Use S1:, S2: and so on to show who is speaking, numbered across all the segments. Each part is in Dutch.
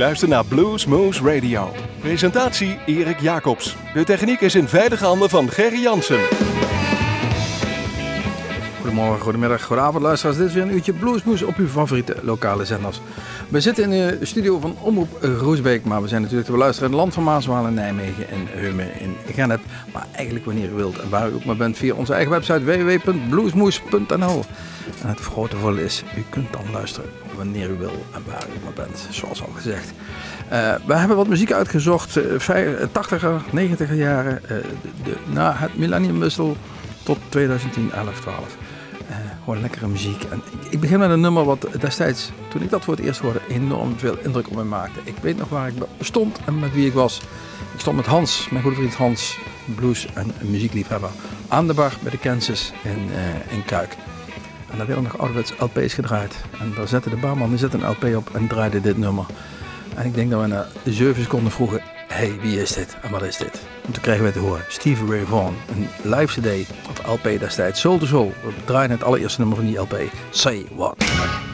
S1: luistert naar Blues Moose Radio. Presentatie Erik Jacobs. De techniek is in veilige handen van Gerry Jansen.
S2: Goedemorgen, goedemiddag, goedenavond luisteraars. Dit is weer een uurtje Bluesmoes op uw favoriete lokale zenders. We zitten in de studio van Omroep Roosbeek, maar we zijn natuurlijk te beluisteren in het land van Maaswaal in Nijmegen en Heumen in Gennep. Maar eigenlijk wanneer u wilt en waar u ook maar bent via onze eigen website www.bluesmoes.nl. En het grote voordeel is, u kunt dan luisteren wanneer u wil en waar u maar bent, zoals al gezegd. Uh, we hebben wat muziek uitgezocht, uh, 80er, 90er jaren, uh, de, na het millenniumwissel tot 2010, 11, 12. Uh, gewoon lekkere muziek. En ik, begin met een nummer wat destijds, toen ik dat voor het eerst hoorde, enorm veel indruk op mij maakte. Ik weet nog waar ik stond en met wie ik was. Ik stond met Hans, mijn goede vriend Hans, blues- en muziekliefhebber, aan de bar bij de Kansas in, in Kuik. En daar werden nog ouderwets LP's gedraaid. En daar zette de barman die zette een LP op en draaide dit nummer. En ik denk dat we na 7 seconden vroegen, hey, wie is dit en wat is dit? En toen kregen we te horen, Stevie Ray Vaughan, een live cd of LP destijds, Soul to Soul. We draaien het allereerste nummer van die LP, Say What.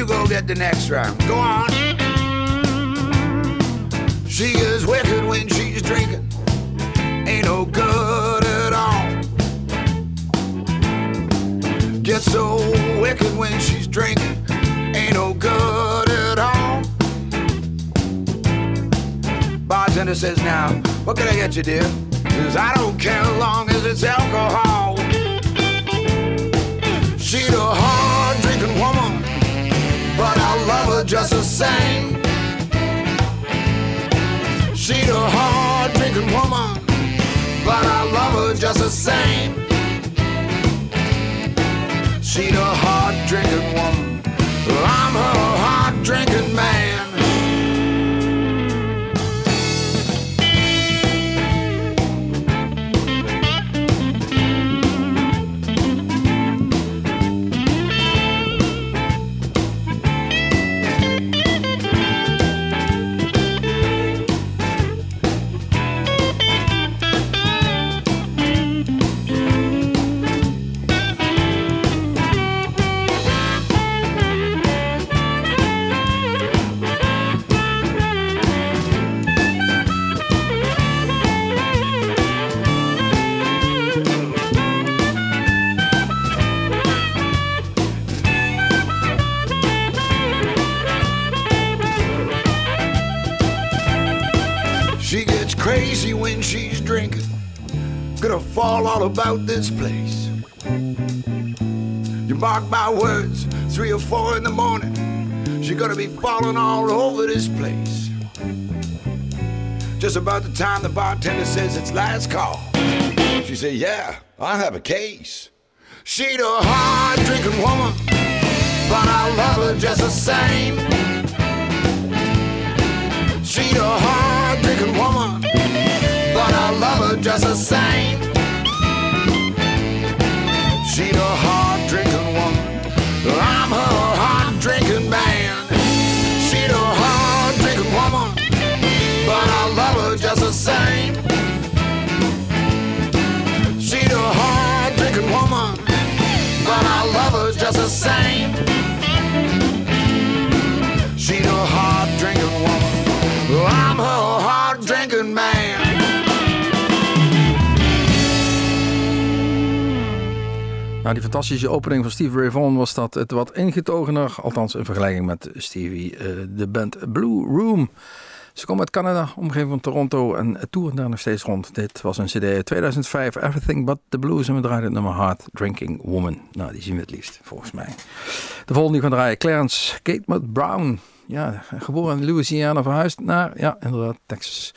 S3: You go get the next round. Go on. She is wicked when she's drinking, ain't no good at all. Gets so wicked when she's drinking, ain't no good at all. Bartender says, now, what can I get you, dear? Cause I don't care long as it's alcohol. She's a hard drinking woman, love her just the same. She's a hard drinking woman, but I love her just the same. She's a hard drinking woman, I'm her hard drinking man. About this place. You mark my words, three or four in the morning. She's gonna be falling all over this place. Just about the time the bartender says it's last call. She said, Yeah, I have a case. She's a hard drinking woman, but I love her just the same. She's a hard drinking woman, but I love her just the same. Same. She's a hard drinking woman, but I love her just the same. She's a hard drinking woman. I'm a hard drinking man.
S2: Nou, die fantastische opening van Stevie Ray Vaughan was dat het wat ingetogener. Althans, in vergelijking met Stevie, eh, de band Blue Room. Ze komen uit Canada, omgeving van Toronto en toeren daar nog steeds rond. Dit was een cd uit 2005, Everything But The Blues. En we draaien het nummer Hard Drinking Woman. Nou, die zien we het liefst, volgens mij. De volgende die gaan draaien, Clarence Kate Brown. Ja, geboren in Louisiana, verhuisd naar, ja, inderdaad, Texas.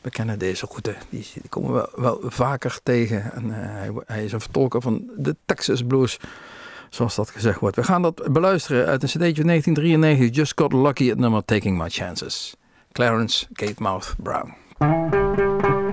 S2: We kennen deze route, die, komen we wel vaker tegen. En hij, hij, is een vertolker van de Texas Blues, zoals dat gezegd wordt. We gaan dat beluisteren uit een cd'tje 1993, Just Got Lucky, het nummer Taking My Chances. Clarence Gatemouth Brown.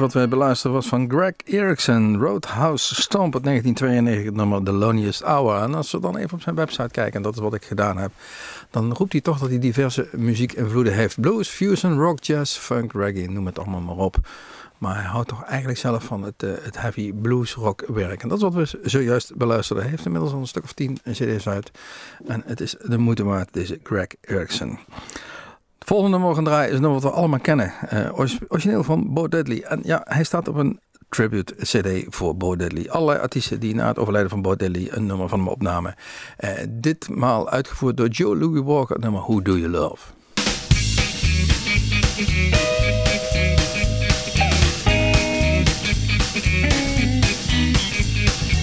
S2: Wat wij beluisteren was van Greg Erickson, Roadhouse Stomp uit 1992, het nummer The Loneliest Hour. En als we dan even op zijn website kijken, en dat is wat ik gedaan heb, dan roept hij toch dat hij diverse muziekinvloeden heeft. Blues, fusion, rock, jazz, funk, reggae, noem het allemaal maar op. Maar hij houdt toch eigenlijk zelf van het, uh, het heavy blues rock werk. En dat is wat we zojuist beluisterden. Hij heeft inmiddels al een stuk of tien cd's uit. En het is de moeite waard, deze Greg Erickson. Volgende gaan draaien is een nummer wat we allemaal kennen. Uh, origineel van Bo Diddley. En ja, hij staat op een tribute CD voor Bo Diddley. Allerlei artiesten die na het overlijden van Bo Diddley een nummer van hem opnamen. Uh, ditmaal uitgevoerd door Joe Louis Walker, nummer Who Do You Love?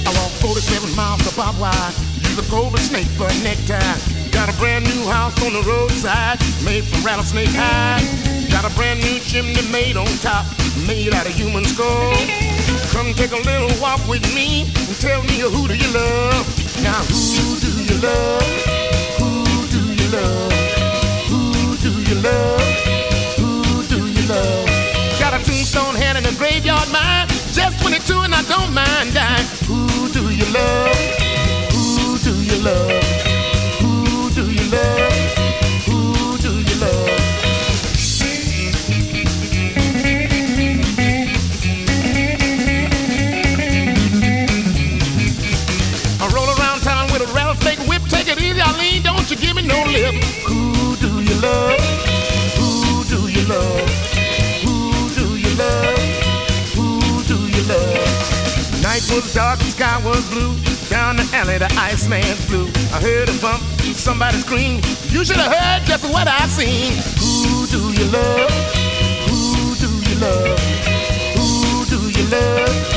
S4: I walk 47 miles cobra snake for. Got a brand new house on the roadside, made from rattlesnake hide. Got a brand new chimney made on top, made out of human skull. Come take a little walk with me and tell me who do you love? Now who do you love? Who do you love? Who do you love? Who do you love? Got a tombstone hand and a graveyard mind. Just 22 and I don't mind dying. Who do you love? Who do you love? Was dark, the sky was blue. Down the alley, the Iceman flew. I heard a bump, somebody scream. You should have heard just what I seen. Who do you love? Who do you love? Who do you love?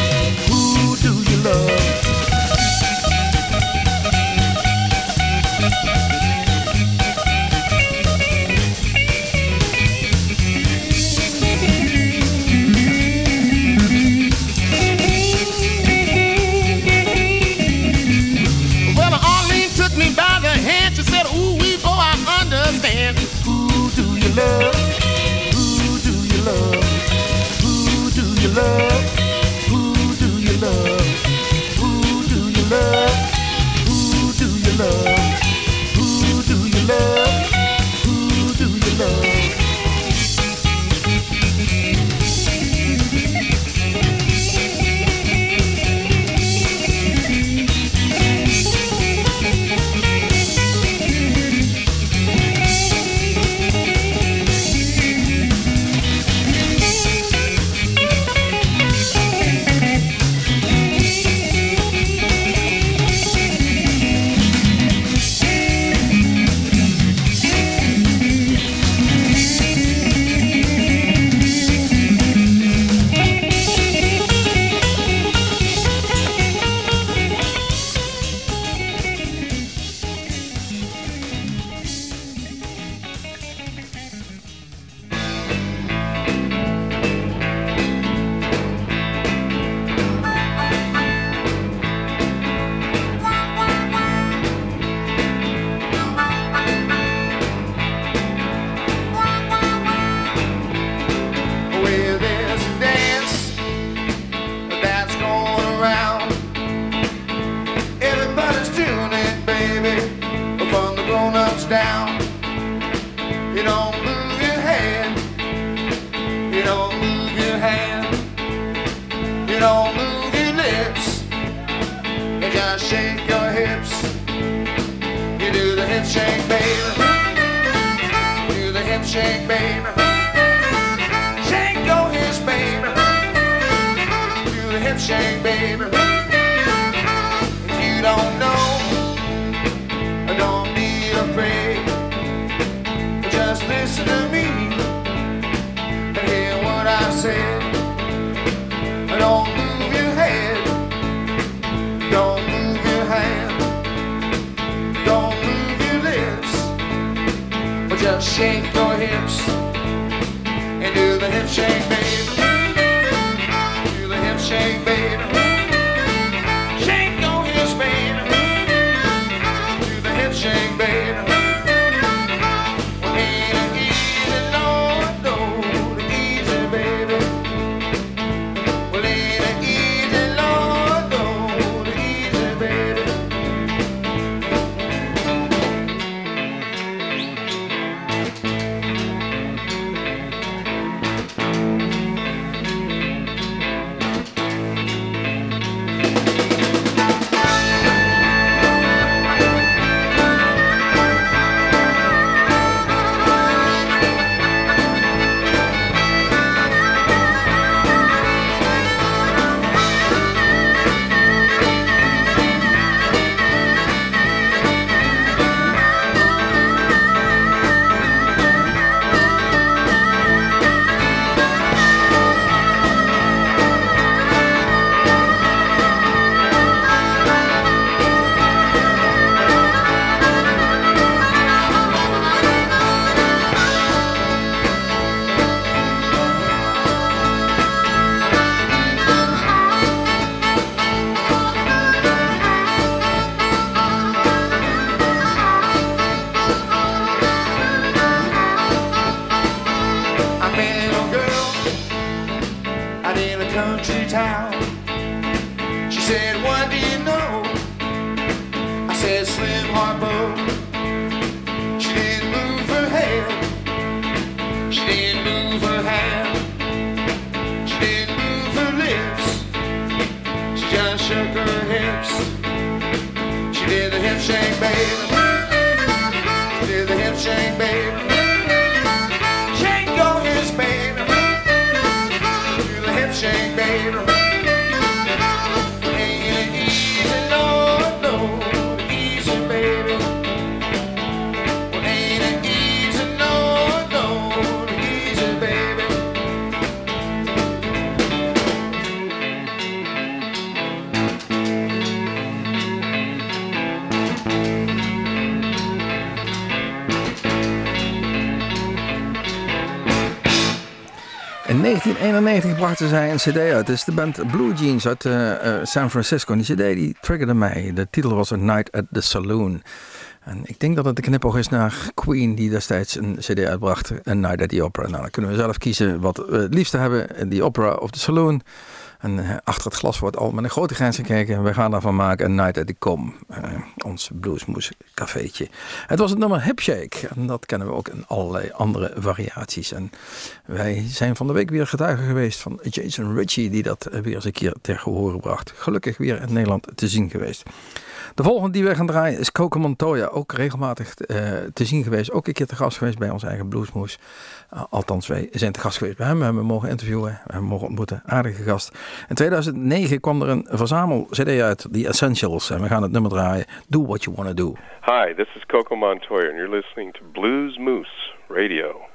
S4: Shake your hips do you know? I
S5: said, Slim Harpo. She didn't move her head. She didn't move her hand. She didn't move her lips. She just shook her hips. She did the hip shake, baby. She did the hip shake, baby.
S2: 1991 brachten zij een cd uit. Het is de band Blue Jeans uit eh, eh, San Francisco. En die cd die triggerde mij. De titel was A Night at the Saloon. En ik denk dat het de knipoog is naar Queen die destijds een cd uitbracht. A Night at the Opera. Nou, dan kunnen we zelf kiezen wat we het liefste hebben. The Opera of the Saloon. En eh, achter het glas wordt al met een grote grens gekeken. We gaan daarvan maken een Night at the Com. eh, ons bluesmoes cafeetje. Het was het nummer Hip Shake. En dat kennen we ook in allerlei andere variaties. En wij zijn van de week weer getuigen geweest van Jason Ritchie. Die dat eh, weer eens een keer ter gehore bracht. Gelukkig weer in Nederland te zien geweest. De volgende die we gaan draaien is Coco Montoya. Ook regelmatig eh, te zien geweest. Ook een keer te gast geweest bij ons eigen Bluesmoes. Uh, althans, wij zijn te gast geweest bij hem. We hebben hem mogen interviewen. We hebben mogen ontmoeten. Aardige gast. In 2009 kwam er een verzamel-cd uit. The Essentials. En we gaan het nummer draaien. Do What You Wanna Do.
S6: Hi, this is Coco Montoya, and you're listening to Blues Moose Radio,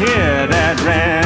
S7: hear that rambling.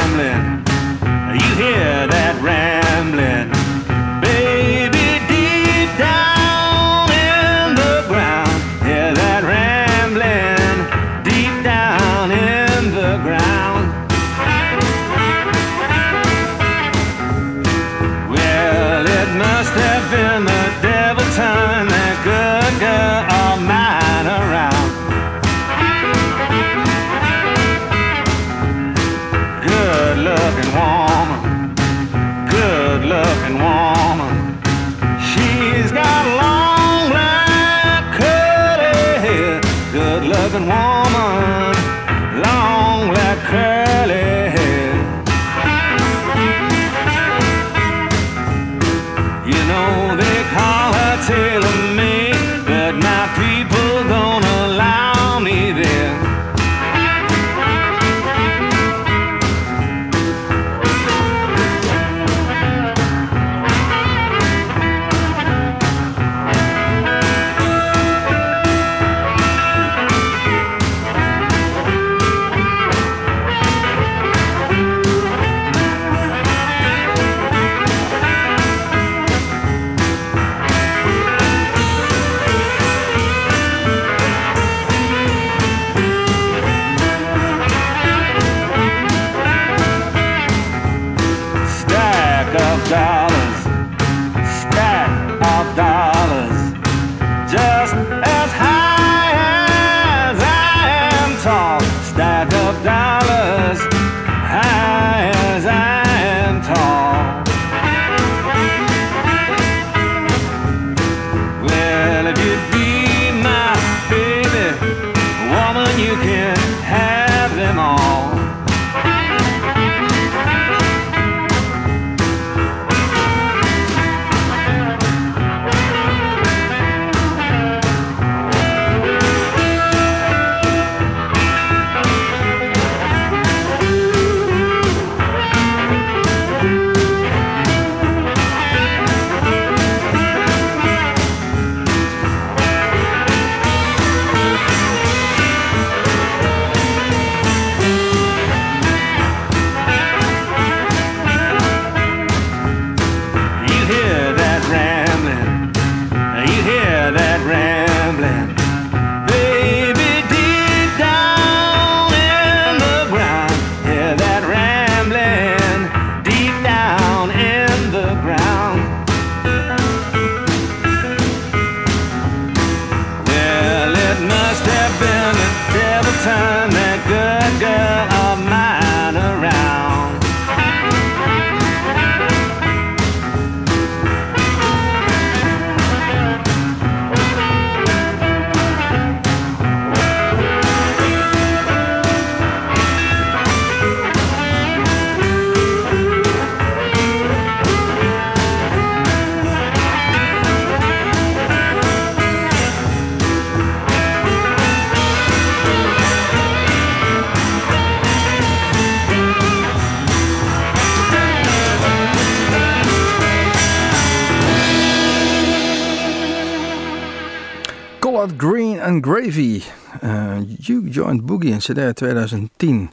S7: In
S2: CD 2010.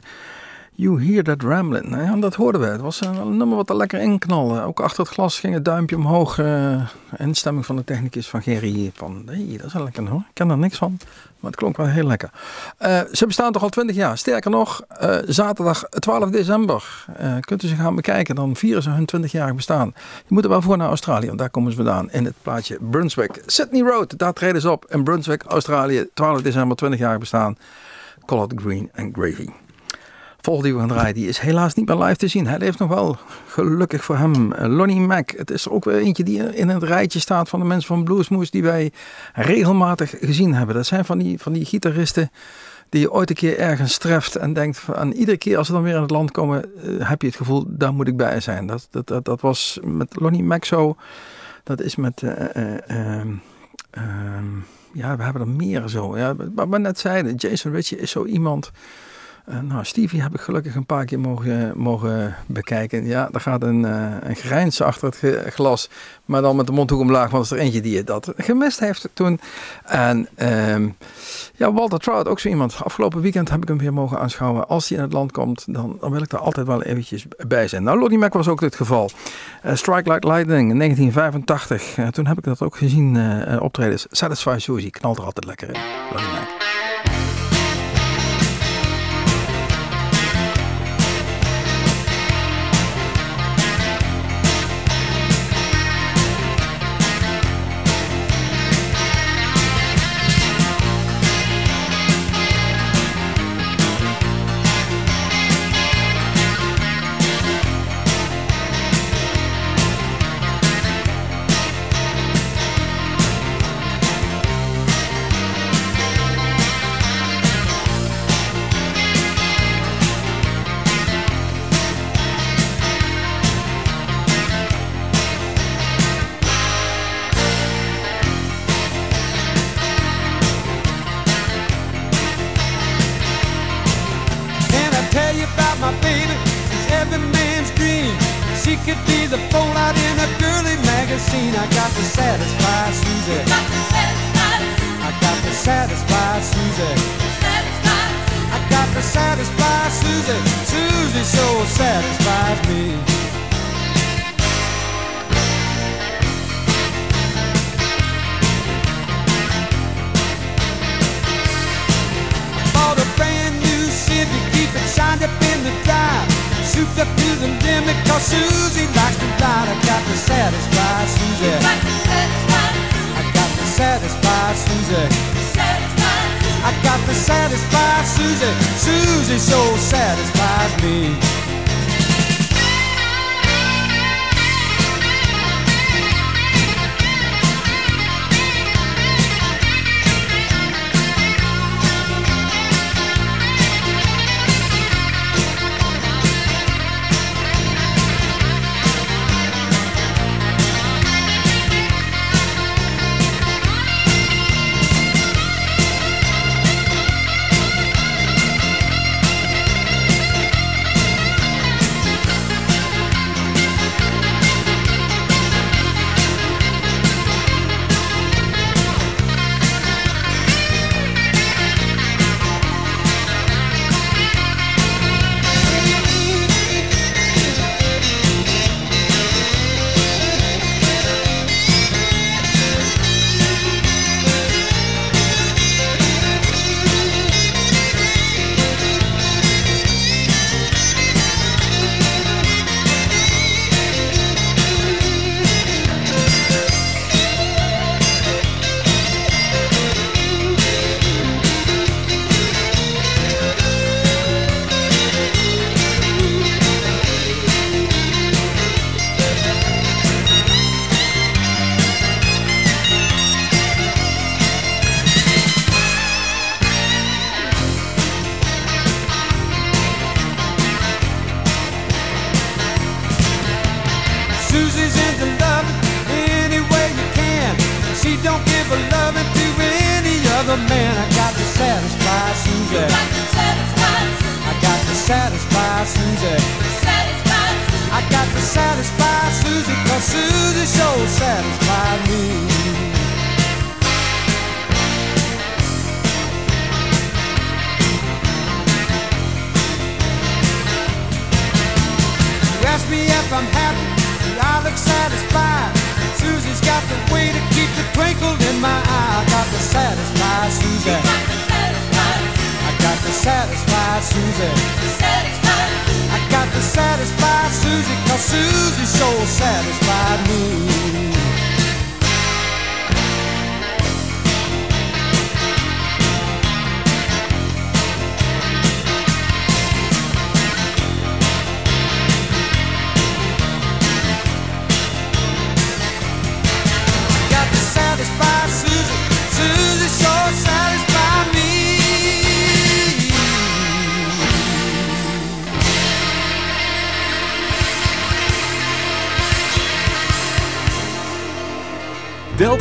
S2: You Hear That Ramblin'. Nou ja, dat hoorden we. Het was een, een nummer wat er lekker inknalde. Ook achter het glas ging het duimpje omhoog. Uh, instemming van de technicus van Gerry. Van, dat is wel lekker hoor. Ik ken er niks van. Maar het klonk wel heel lekker. Uh, ze bestaan toch al 20 jaar. Sterker nog, uh, zaterdag 12 december kunt u ze gaan bekijken. Dan vieren ze hun 20-jarig bestaan. Je moet er wel voor naar Australië, want daar komen ze vandaan. In het plaatje Brunswick. Sydney Road, daar treden ze op. In Brunswick, Australië. 12 december, 20-jarig bestaan. Collard Green and Gravy. Volgende die we gaan draaien, die is helaas niet meer live te zien. Hij leeft nog wel, gelukkig voor hem. Lonnie Mac, het is er ook weer eentje die in het rijtje staat van de mensen van Bluesmoose die wij regelmatig gezien hebben. Dat zijn van die, van die gitaristen die je ooit een keer ergens treft en denkt van iedere keer als ze dan weer in het land komen, uh, heb je het gevoel, daar moet ik bij zijn. Dat, dat, dat, dat was met Lonnie Mac zo. Dat is met... Uh, uh, ja, we hebben er meer zo. Ja, wat we net zeiden, Jason Ritchie is zo iemand
S8: Eh, nou, Stevie heb ik gelukkig een paar keer mogen, mogen bekijken. Ja, daar gaat een, eh, een grijns achter het glas. Maar dan met de mondhoek omlaag was er eentje die dat gemist heeft toen. En ehm, ja, Walter Trout, ook zo iemand. Afgelopen weekend heb ik hem weer mogen aanschouwen. Als hij in het land komt, dan, wil ik er altijd wel eventjes bij zijn. Nou, Lonnie Mac was ook dit geval. Eh, Strike Like Lightning in 1985. Eh, toen heb ik dat ook gezien optredens. Satisfy Susie knalt er altijd lekker in. Lonnie Mac.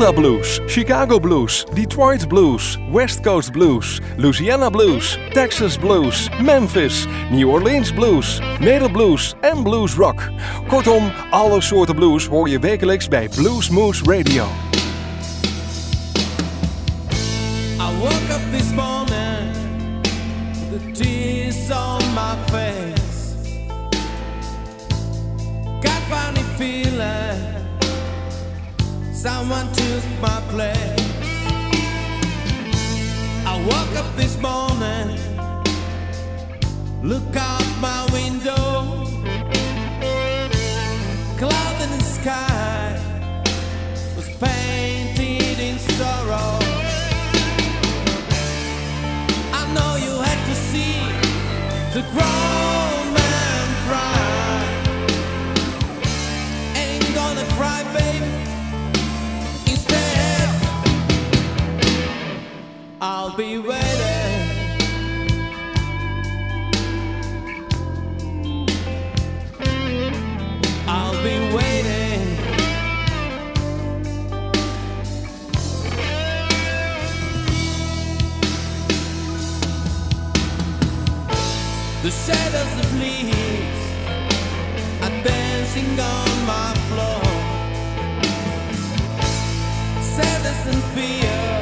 S1: Delta Blues, Chicago Blues, Detroit Blues, West Coast Blues, Louisiana Blues, Texas Blues, Memphis, New Orleans Blues, Neder Blues en Blues Rock. Kortom, alle soorten blues hoor je wekelijks bij Blues Moose Radio.
S9: I woke up this morning, the tears on my face. Got funny feeling, someone took my place. I woke up this morning, look out my window, cloud in the sky was painted in sorrow. I know you had to see the grown I'll be waiting. I'll be waiting. The shadows of leaves are dancing on my floor. Sadness and fear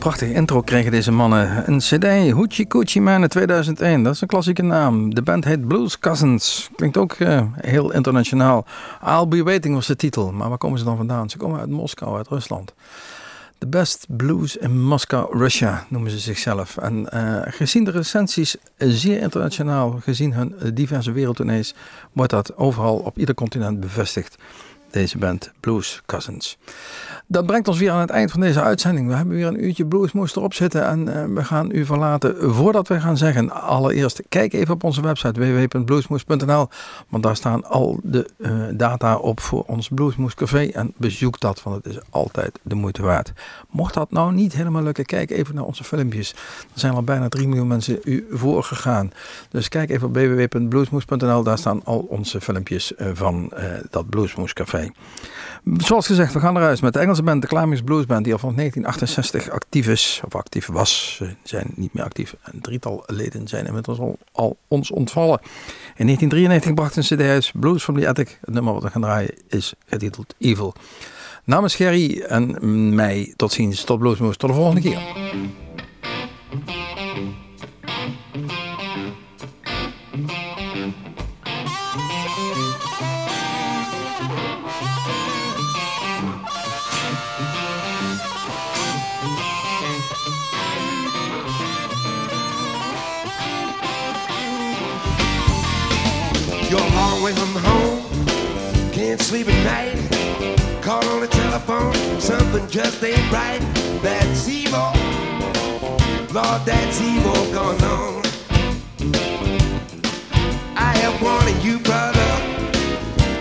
S2: prachtige intro kregen deze mannen. Een cd, Hoochie Coochie Man in 2001. Dat is een klassieke naam. De band heet Blues Cousins. Klinkt ook eh, heel internationaal. I'll Be Waiting was de titel. Maar waar komen ze dan vandaan? Ze komen uit Moskou, uit Rusland. The Best Blues in Moscow, Russia noemen ze zichzelf. En eh, gezien de recensies zeer internationaal, gezien hun diverse wereldtournees, wordt dat overal op ieder continent bevestigd. Deze band Blues Cousins. Dat brengt ons weer aan het eind van deze uitzending. We hebben weer een uurtje bluesmoes erop zitten en eh, we gaan u verlaten. Voordat we gaan zeggen, allereerst kijk even op onze website www.bluesmoes.nl, want daar staan al de eh, data op voor ons Bluesmoes Café en bezoek dat, want het is altijd de moeite waard. Mocht dat nou niet helemaal lukken, kijk even naar onze filmpjes. Er zijn al bijna 3 miljoen mensen u voorgegaan. Dus kijk even op www.bluesmoes.nl, daar staan al onze filmpjes eh, van dat Bluesmoes Café. Zoals gezegd, we gaan eruit met de Engelse band, de Climax Blues Band, die al van 1968 actief is, of actief was. Ze zijn niet meer actief. Een drietal leden zijn inmiddels al, al ons ontvallen. In 1993 bracht een cd uit, Blues from the Attic. Het nummer wat we gaan draaien is getiteld Evil. Namens Gerry en mij, tot ziens, tot Bluesmoes, tot de volgende keer.
S10: Sleep at night. Call on the telephone, something just ain't right. That's evil, Lord, that's evil going on. I have warning you, brother,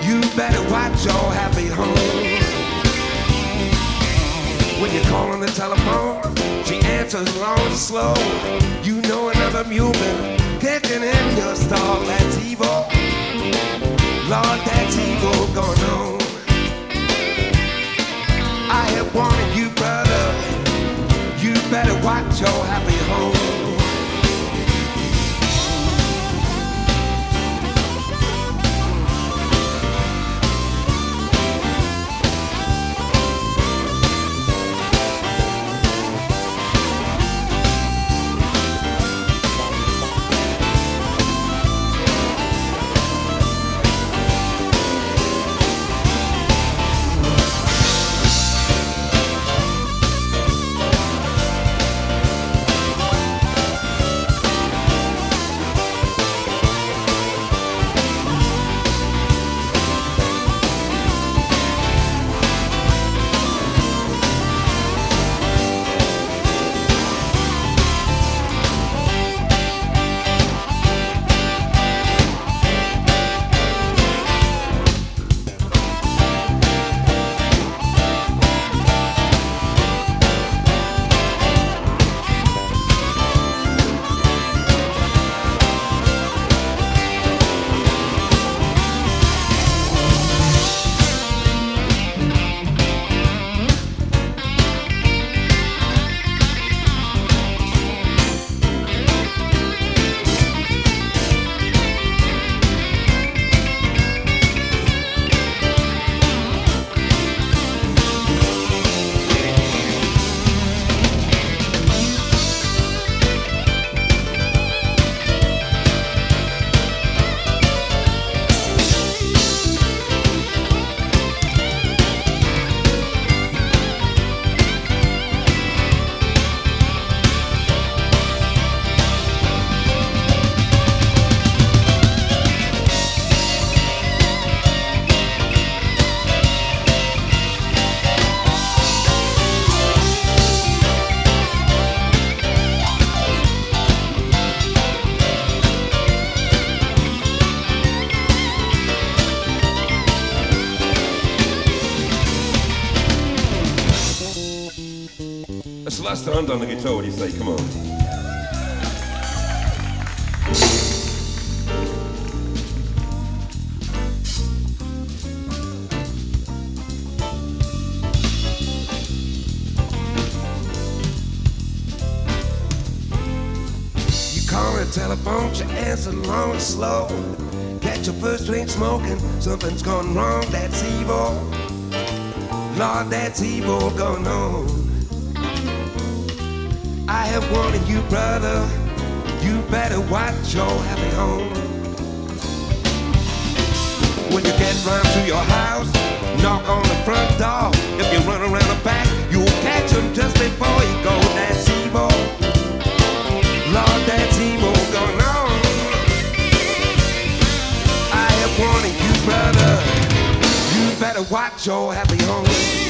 S10: you better watch your happy home. When you call on the telephone, she answers long and slow. You know another been kicking in your stall. That's evil. Lord, that's evil going on. I have warned you, brother. You better watch your happy home. Hunt on the guitar. What do you say? Come on. You call her telephone, she answer long and slow. Catch your first drink smoking, something's gone wrong, that's evil. Lord, that's evil going on. I have warned you, brother, you better watch your happy home. When you get round to your house, knock on the front door. If you run around the back, you'll catch him just before you go. That's evil. Lord, that's evil going on. I have warned you, brother, you better watch your happy home.